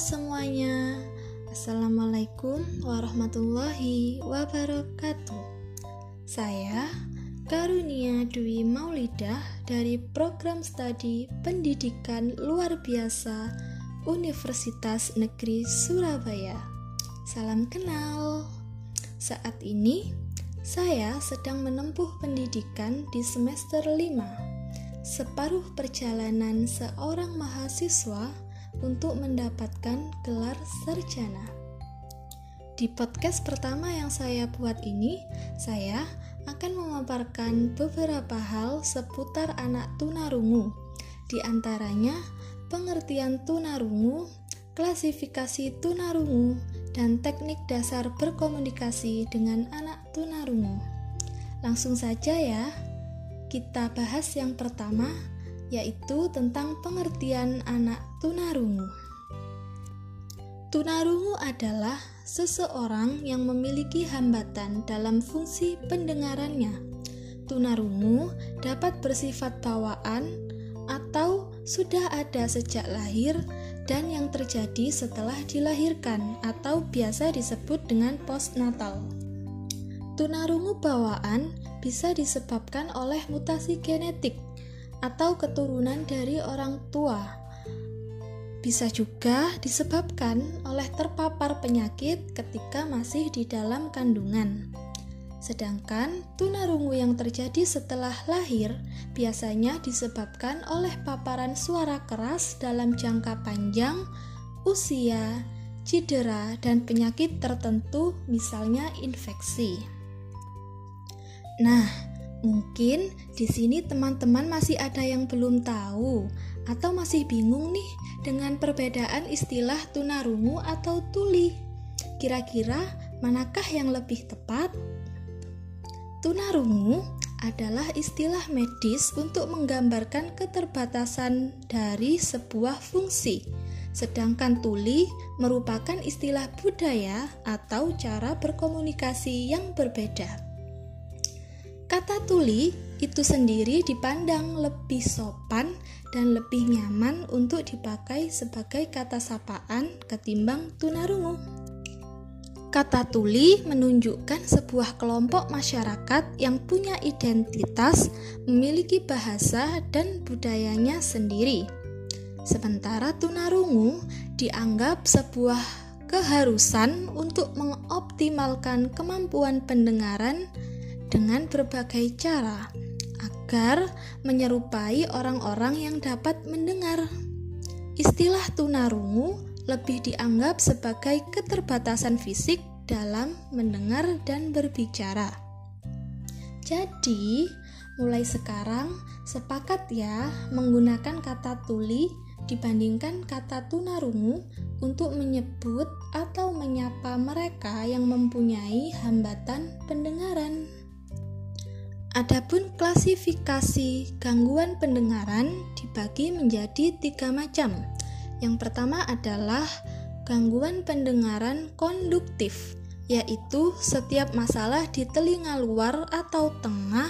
semuanya, Assalamualaikum warahmatullahi wabarakatuh. Saya Karunia Dwi Maulidah dari Program Studi Pendidikan Luar Biasa Universitas Negeri Surabaya. Salam kenal. Saat ini saya sedang menempuh pendidikan di semester 5. Separuh perjalanan seorang mahasiswa untuk mendapatkan gelar sarjana. Di podcast pertama yang saya buat ini, saya akan memaparkan beberapa hal seputar anak tunarungu. Di antaranya, pengertian tunarungu, klasifikasi tunarungu, dan teknik dasar berkomunikasi dengan anak tunarungu. Langsung saja ya, kita bahas yang pertama, yaitu tentang pengertian anak tunarungu. Tunarungu adalah seseorang yang memiliki hambatan dalam fungsi pendengarannya. Tunarungu dapat bersifat bawaan atau sudah ada sejak lahir dan yang terjadi setelah dilahirkan atau biasa disebut dengan postnatal. Tunarungu bawaan bisa disebabkan oleh mutasi genetik atau keturunan dari orang tua. Bisa juga disebabkan oleh terpapar penyakit ketika masih di dalam kandungan. Sedangkan tunarungu yang terjadi setelah lahir biasanya disebabkan oleh paparan suara keras dalam jangka panjang, usia, cedera, dan penyakit tertentu, misalnya infeksi. Nah, Mungkin di sini teman-teman masih ada yang belum tahu atau masih bingung nih dengan perbedaan istilah tunarungu atau tuli. Kira-kira manakah yang lebih tepat? Tunarungu adalah istilah medis untuk menggambarkan keterbatasan dari sebuah fungsi. Sedangkan tuli merupakan istilah budaya atau cara berkomunikasi yang berbeda. Kata tuli itu sendiri dipandang lebih sopan dan lebih nyaman untuk dipakai sebagai kata sapaan ketimbang tunarungu. Kata tuli menunjukkan sebuah kelompok masyarakat yang punya identitas, memiliki bahasa dan budayanya sendiri. Sementara tunarungu dianggap sebuah keharusan untuk mengoptimalkan kemampuan pendengaran dengan berbagai cara agar menyerupai orang-orang yang dapat mendengar. Istilah tunarungu lebih dianggap sebagai keterbatasan fisik dalam mendengar dan berbicara. Jadi, mulai sekarang sepakat ya menggunakan kata tuli dibandingkan kata tunarungu untuk menyebut atau menyapa mereka yang mempunyai hambatan pendengaran. Adapun klasifikasi gangguan pendengaran dibagi menjadi tiga macam. Yang pertama adalah gangguan pendengaran konduktif, yaitu setiap masalah di telinga luar atau tengah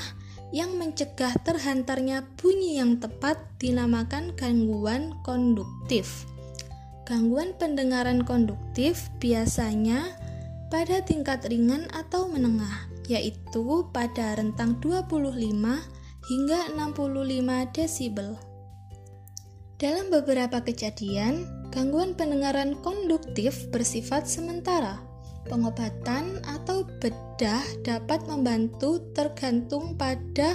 yang mencegah terhantarnya bunyi yang tepat dinamakan gangguan konduktif. Gangguan pendengaran konduktif biasanya pada tingkat ringan atau menengah yaitu pada rentang 25 hingga 65 desibel. Dalam beberapa kejadian, gangguan pendengaran konduktif bersifat sementara. Pengobatan atau bedah dapat membantu tergantung pada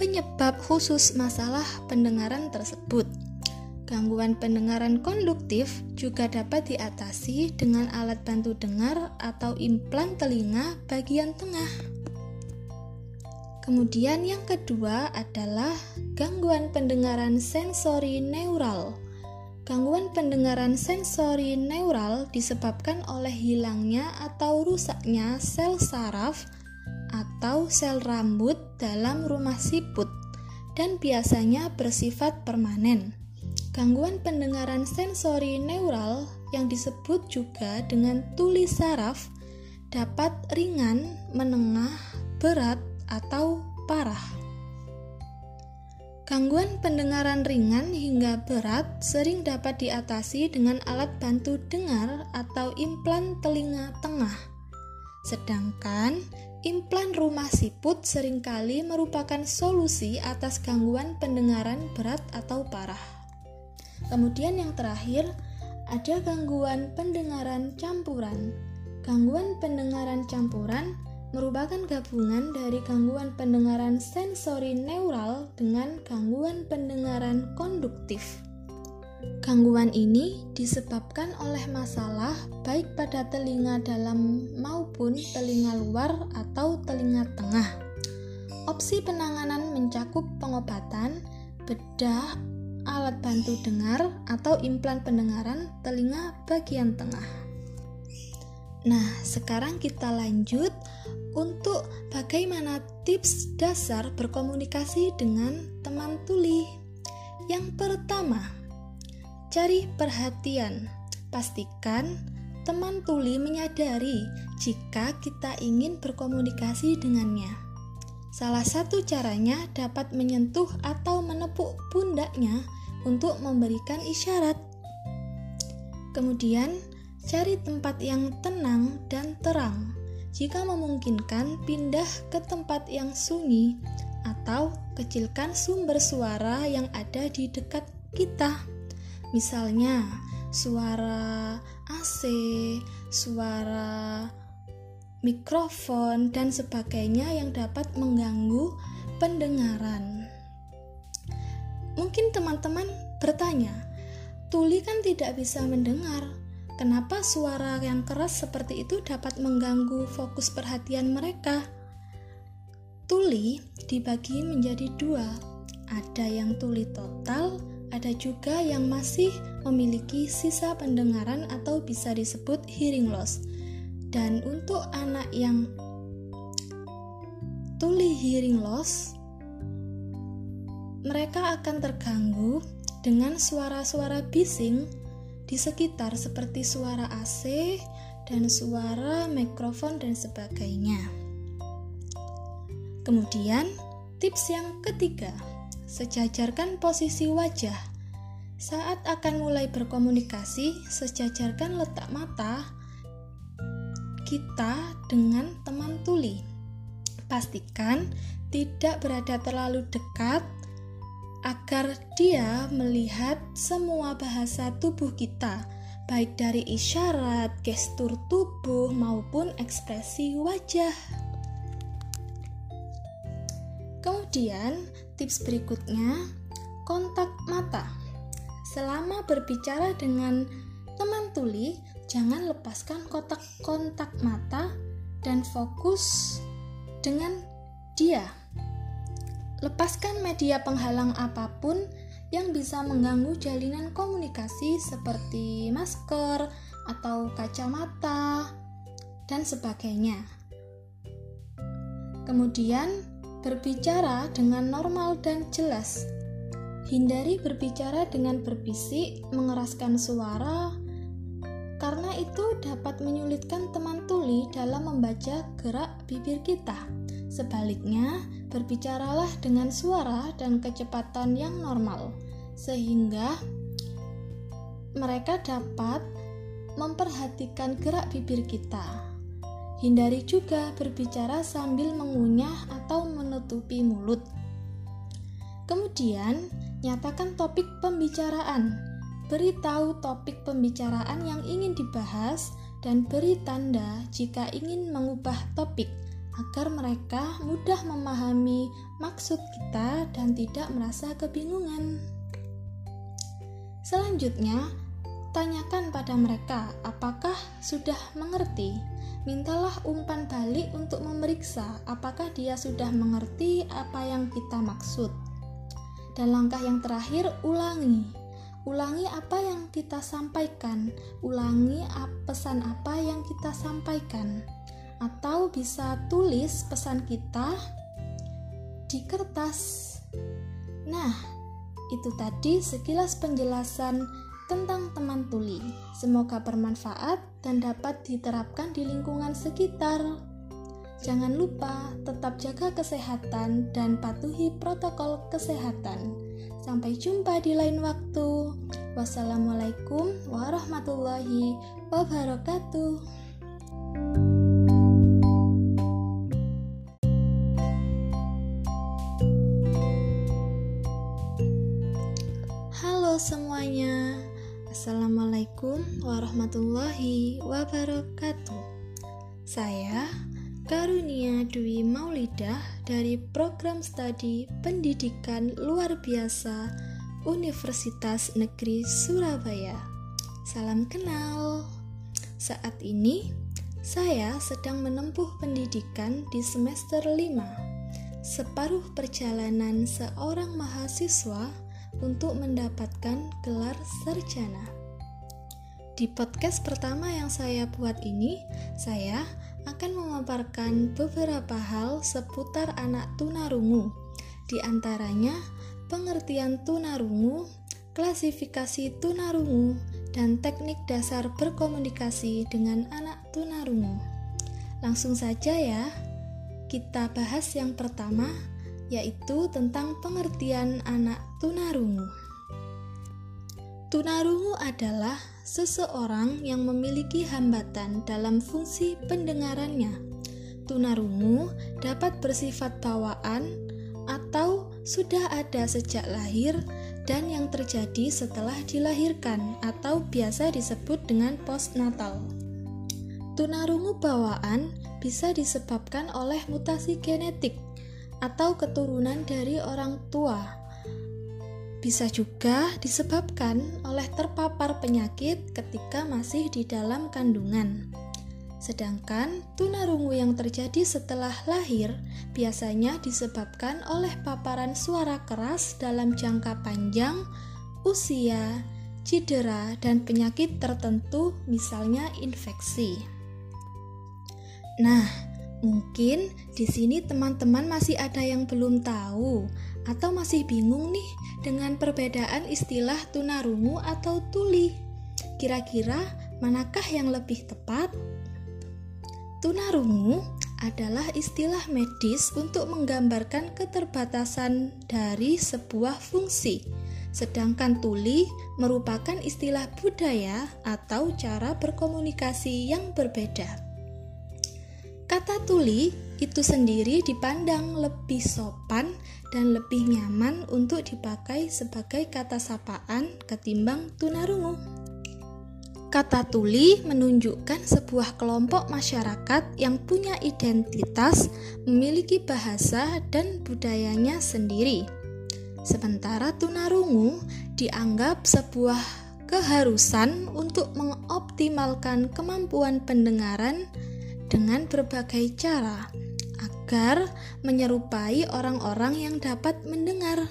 penyebab khusus masalah pendengaran tersebut. Gangguan pendengaran konduktif juga dapat diatasi dengan alat bantu dengar atau implan telinga bagian tengah. Kemudian yang kedua adalah gangguan pendengaran sensori neural. Gangguan pendengaran sensori neural disebabkan oleh hilangnya atau rusaknya sel saraf atau sel rambut dalam rumah siput dan biasanya bersifat permanen. Gangguan pendengaran sensori neural yang disebut juga dengan tuli saraf dapat ringan, menengah, berat, atau parah. Gangguan pendengaran ringan hingga berat sering dapat diatasi dengan alat bantu dengar atau implan telinga tengah. Sedangkan implan rumah siput sering kali merupakan solusi atas gangguan pendengaran berat atau parah. Kemudian yang terakhir, ada gangguan pendengaran campuran. Gangguan pendengaran campuran merupakan gabungan dari gangguan pendengaran sensori neural dengan gangguan pendengaran konduktif. Gangguan ini disebabkan oleh masalah baik pada telinga dalam maupun telinga luar atau telinga tengah. Opsi penanganan mencakup pengobatan, bedah, alat bantu dengar, atau implan pendengaran telinga bagian tengah. Nah, sekarang kita lanjut untuk bagaimana tips dasar berkomunikasi dengan teman tuli. Yang pertama, cari perhatian. Pastikan teman tuli menyadari jika kita ingin berkomunikasi dengannya. Salah satu caranya dapat menyentuh atau menepuk pundaknya untuk memberikan isyarat. Kemudian, Cari tempat yang tenang dan terang. Jika memungkinkan, pindah ke tempat yang sunyi atau kecilkan sumber suara yang ada di dekat kita. Misalnya, suara AC, suara mikrofon, dan sebagainya yang dapat mengganggu pendengaran. Mungkin teman-teman bertanya, Tuli kan tidak bisa mendengar, Kenapa suara yang keras seperti itu dapat mengganggu fokus perhatian mereka? Tuli dibagi menjadi dua, ada yang tuli total, ada juga yang masih memiliki sisa pendengaran atau bisa disebut hearing loss. Dan untuk anak yang tuli hearing loss, mereka akan terganggu dengan suara-suara bising di sekitar seperti suara AC dan suara mikrofon dan sebagainya. Kemudian, tips yang ketiga, sejajarkan posisi wajah. Saat akan mulai berkomunikasi, sejajarkan letak mata kita dengan teman tuli. Pastikan tidak berada terlalu dekat agar dia melihat semua bahasa tubuh kita, baik dari isyarat, gestur tubuh, maupun ekspresi wajah. Kemudian, tips berikutnya, kontak mata. Selama berbicara dengan teman tuli, jangan lepaskan kotak kontak mata dan fokus dengan dia. Lepaskan media penghalang apa pun yang bisa mengganggu jalinan komunikasi seperti masker atau kacamata dan sebagainya. Kemudian, berbicara dengan normal dan jelas. Hindari berbicara dengan berbisik, mengeraskan suara, karena itu dapat menyulitkan teman tuli dalam membaca gerak bibir kita. Sebaliknya, berbicaralah dengan suara dan kecepatan yang normal, sehingga mereka dapat memperhatikan gerak bibir kita. Hindari juga berbicara sambil mengunyah atau menutupi mulut. Kemudian, nyatakan topik pembicaraan. Beritahu topik pembicaraan yang ingin dibahas dan beri tanda jika ingin mengubah topik agar mereka mudah memahami maksud kita dan tidak merasa kebingungan. Selanjutnya, tanyakan pada mereka apakah sudah mengerti. Mintalah umpan balik untuk memeriksa apakah dia sudah mengerti apa yang kita maksud. Dan langkah yang terakhir, ulangi. Ulangi apa yang kita sampaikan, ulangi pesan apa yang kita sampaikan atau bisa tulis pesan kita di kertas. Nah, itu tadi sekilas penjelasan tentang teman tuli. Semoga bermanfaat dan dapat diterapkan di lingkungan sekitar. Jangan lupa tetap jaga kesehatan dan patuhi protokol kesehatan. Sampai jumpa di lain waktu. Wassalamualaikum warahmatullahi wabarakatuh. Semuanya. Assalamualaikum warahmatullahi wabarakatuh. Saya Karunia Dwi Maulidah dari Program Studi Pendidikan Luar Biasa Universitas Negeri Surabaya. Salam kenal. Saat ini saya sedang menempuh pendidikan di semester 5. Separuh perjalanan seorang mahasiswa untuk mendapatkan gelar sarjana. Di podcast pertama yang saya buat ini, saya akan memaparkan beberapa hal seputar anak tunarungu. Di antaranya, pengertian tunarungu, klasifikasi tunarungu, dan teknik dasar berkomunikasi dengan anak tunarungu. Langsung saja ya, kita bahas yang pertama, yaitu tentang pengertian anak tunarungu. Tunarungu adalah seseorang yang memiliki hambatan dalam fungsi pendengarannya. Tunarungu dapat bersifat bawaan atau sudah ada sejak lahir dan yang terjadi setelah dilahirkan atau biasa disebut dengan postnatal. Tunarungu bawaan bisa disebabkan oleh mutasi genetik atau keturunan dari orang tua. Bisa juga disebabkan oleh terpapar penyakit ketika masih di dalam kandungan. Sedangkan tunarungu yang terjadi setelah lahir biasanya disebabkan oleh paparan suara keras dalam jangka panjang, usia, cedera, dan penyakit tertentu, misalnya infeksi. Nah, Mungkin di sini teman-teman masih ada yang belum tahu atau masih bingung nih dengan perbedaan istilah tunarungu atau tuli. Kira-kira manakah yang lebih tepat? Tunarungu adalah istilah medis untuk menggambarkan keterbatasan dari sebuah fungsi. Sedangkan tuli merupakan istilah budaya atau cara berkomunikasi yang berbeda. Kata tuli itu sendiri dipandang lebih sopan dan lebih nyaman untuk dipakai sebagai kata sapaan ketimbang tunarungu. Kata tuli menunjukkan sebuah kelompok masyarakat yang punya identitas, memiliki bahasa dan budayanya sendiri. Sementara tunarungu dianggap sebuah keharusan untuk mengoptimalkan kemampuan pendengaran dengan berbagai cara agar menyerupai orang-orang yang dapat mendengar.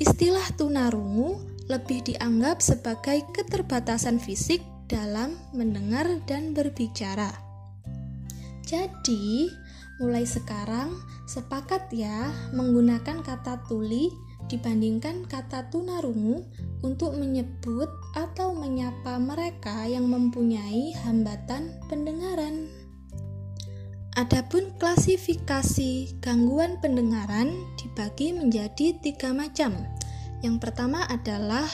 Istilah tunarungu lebih dianggap sebagai keterbatasan fisik dalam mendengar dan berbicara. Jadi, mulai sekarang sepakat ya menggunakan kata tuli dibandingkan kata tunarungu untuk menyebut atau menyapa mereka yang mempunyai hambatan pendengaran. Adapun klasifikasi gangguan pendengaran dibagi menjadi tiga macam. Yang pertama adalah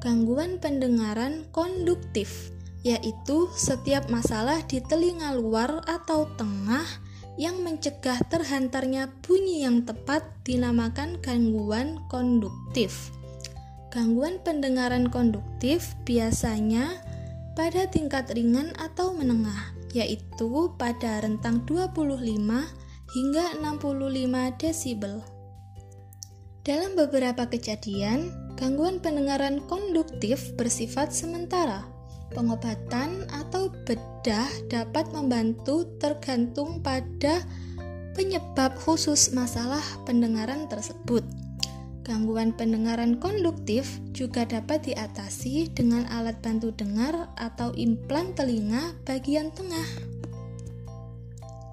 gangguan pendengaran konduktif, yaitu setiap masalah di telinga luar atau tengah yang mencegah terhantarnya bunyi yang tepat dinamakan gangguan konduktif. Gangguan pendengaran konduktif biasanya pada tingkat ringan atau menengah yaitu pada rentang 25 hingga 65 desibel. Dalam beberapa kejadian, gangguan pendengaran konduktif bersifat sementara. Pengobatan atau bedah dapat membantu tergantung pada penyebab khusus masalah pendengaran tersebut. Gangguan pendengaran konduktif juga dapat diatasi dengan alat bantu dengar atau implan telinga bagian tengah.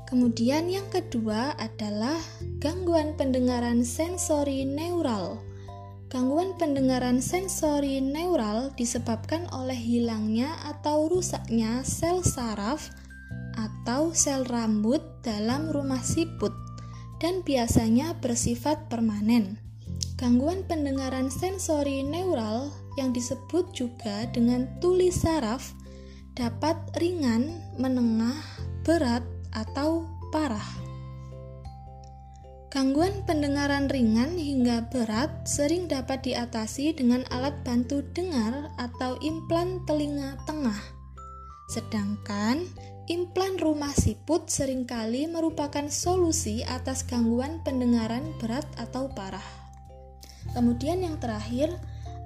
Kemudian yang kedua adalah gangguan pendengaran sensori neural. Gangguan pendengaran sensori neural disebabkan oleh hilangnya atau rusaknya sel saraf atau sel rambut dalam rumah siput dan biasanya bersifat permanen. Gangguan pendengaran sensori neural yang disebut juga dengan tuli saraf dapat ringan, menengah, berat, atau parah. Gangguan pendengaran ringan hingga berat sering dapat diatasi dengan alat bantu dengar atau implan telinga tengah. Sedangkan implan rumah siput sering kali merupakan solusi atas gangguan pendengaran berat atau parah. Kemudian yang terakhir,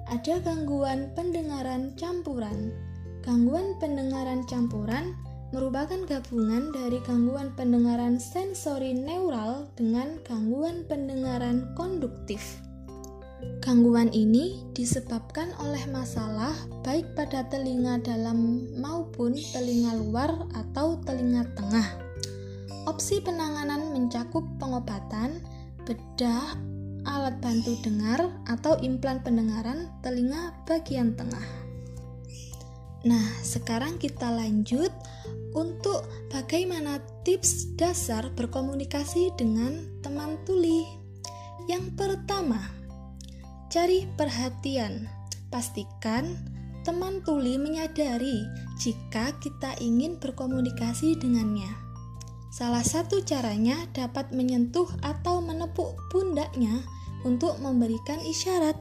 ada gangguan pendengaran campuran. Gangguan pendengaran campuran merupakan gabungan dari gangguan pendengaran sensori neural dengan gangguan pendengaran konduktif. Gangguan ini disebabkan oleh masalah baik pada telinga dalam maupun telinga luar atau telinga tengah. Opsi penanganan mencakup pengobatan, bedah, alat bantu dengar, atau implan pendengaran telinga bagian tengah. Nah, sekarang kita lanjut untuk bagaimana tips dasar berkomunikasi dengan teman tuli. Yang pertama, cari perhatian. Pastikan teman tuli menyadari jika kita ingin berkomunikasi dengannya. Salah satu caranya dapat menyentuh atau menepuk pundaknya untuk memberikan isyarat.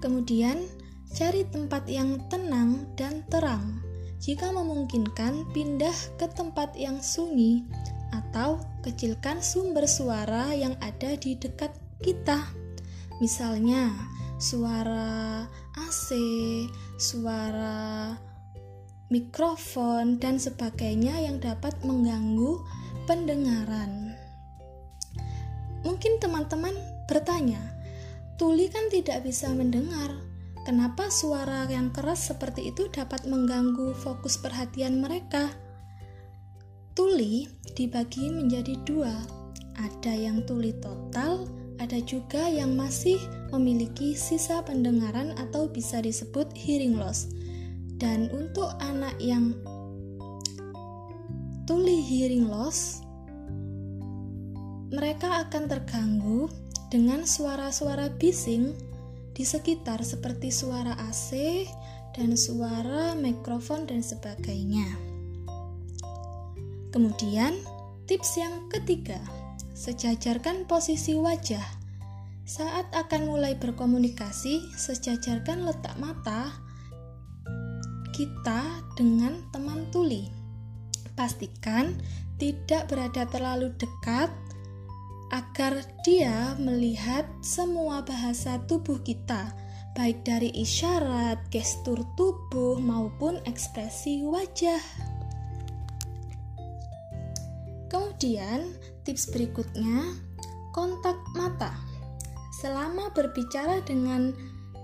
Kemudian, Cari tempat yang tenang dan terang. Jika memungkinkan, pindah ke tempat yang sunyi atau kecilkan sumber suara yang ada di dekat kita. Misalnya, suara AC, suara mikrofon, dan sebagainya yang dapat mengganggu pendengaran. Mungkin teman-teman bertanya, Tuli kan tidak bisa mendengar, Kenapa suara yang keras seperti itu dapat mengganggu fokus perhatian mereka? Tuli dibagi menjadi dua, ada yang tuli total, ada juga yang masih memiliki sisa pendengaran atau bisa disebut hearing loss. Dan untuk anak yang tuli hearing loss, mereka akan terganggu dengan suara-suara bising di sekitar seperti suara AC dan suara mikrofon dan sebagainya. Kemudian, tips yang ketiga, sejajarkan posisi wajah. Saat akan mulai berkomunikasi, sejajarkan letak mata kita dengan teman tuli. Pastikan tidak berada terlalu dekat agar dia melihat semua bahasa tubuh kita, baik dari isyarat, gestur tubuh, maupun ekspresi wajah. Kemudian, tips berikutnya, kontak mata. Selama berbicara dengan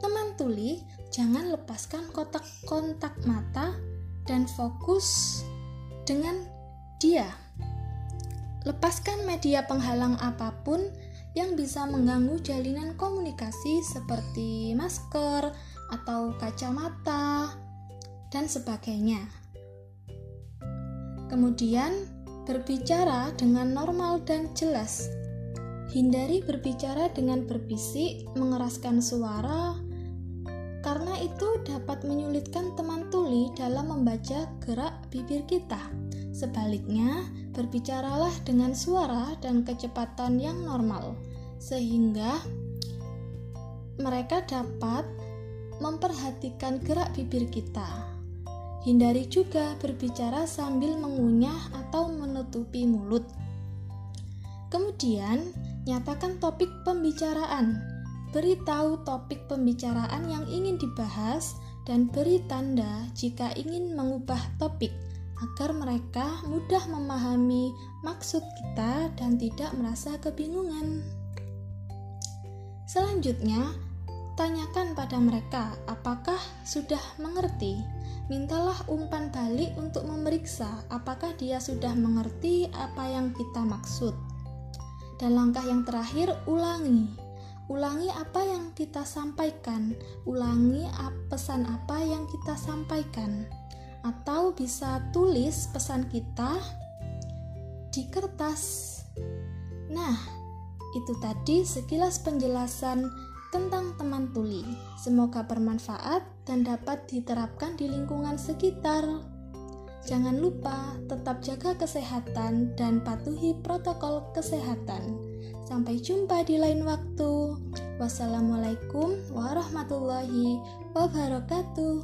teman tuli, jangan lepaskan kotak kontak mata dan fokus dengan dia. Lepaskan media penghalang apa pun yang bisa mengganggu jalinan komunikasi seperti masker atau kacamata dan sebagainya. Kemudian, berbicara dengan normal dan jelas. Hindari berbicara dengan berbisik, mengeraskan suara, karena itu dapat menyulitkan teman tuli dalam membaca gerak bibir kita. Sebaliknya, berbicaralah dengan suara dan kecepatan yang normal, sehingga mereka dapat memperhatikan gerak bibir kita. Hindari juga berbicara sambil mengunyah atau menutupi mulut. Kemudian, nyatakan topik pembicaraan. Beritahu topik pembicaraan yang ingin dibahas dan beri tanda jika ingin mengubah topik agar mereka mudah memahami maksud kita dan tidak merasa kebingungan. Selanjutnya, tanyakan pada mereka apakah sudah mengerti. Mintalah umpan balik untuk memeriksa apakah dia sudah mengerti apa yang kita maksud. Dan langkah yang terakhir, ulangi. Ulangi apa yang kita sampaikan, ulangi pesan apa yang kita sampaikan atau bisa tulis pesan kita di kertas. Nah, itu tadi sekilas penjelasan tentang teman tuli. Semoga bermanfaat dan dapat diterapkan di lingkungan sekitar. Jangan lupa tetap jaga kesehatan dan patuhi protokol kesehatan. Sampai jumpa di lain waktu. Wassalamualaikum warahmatullahi wabarakatuh.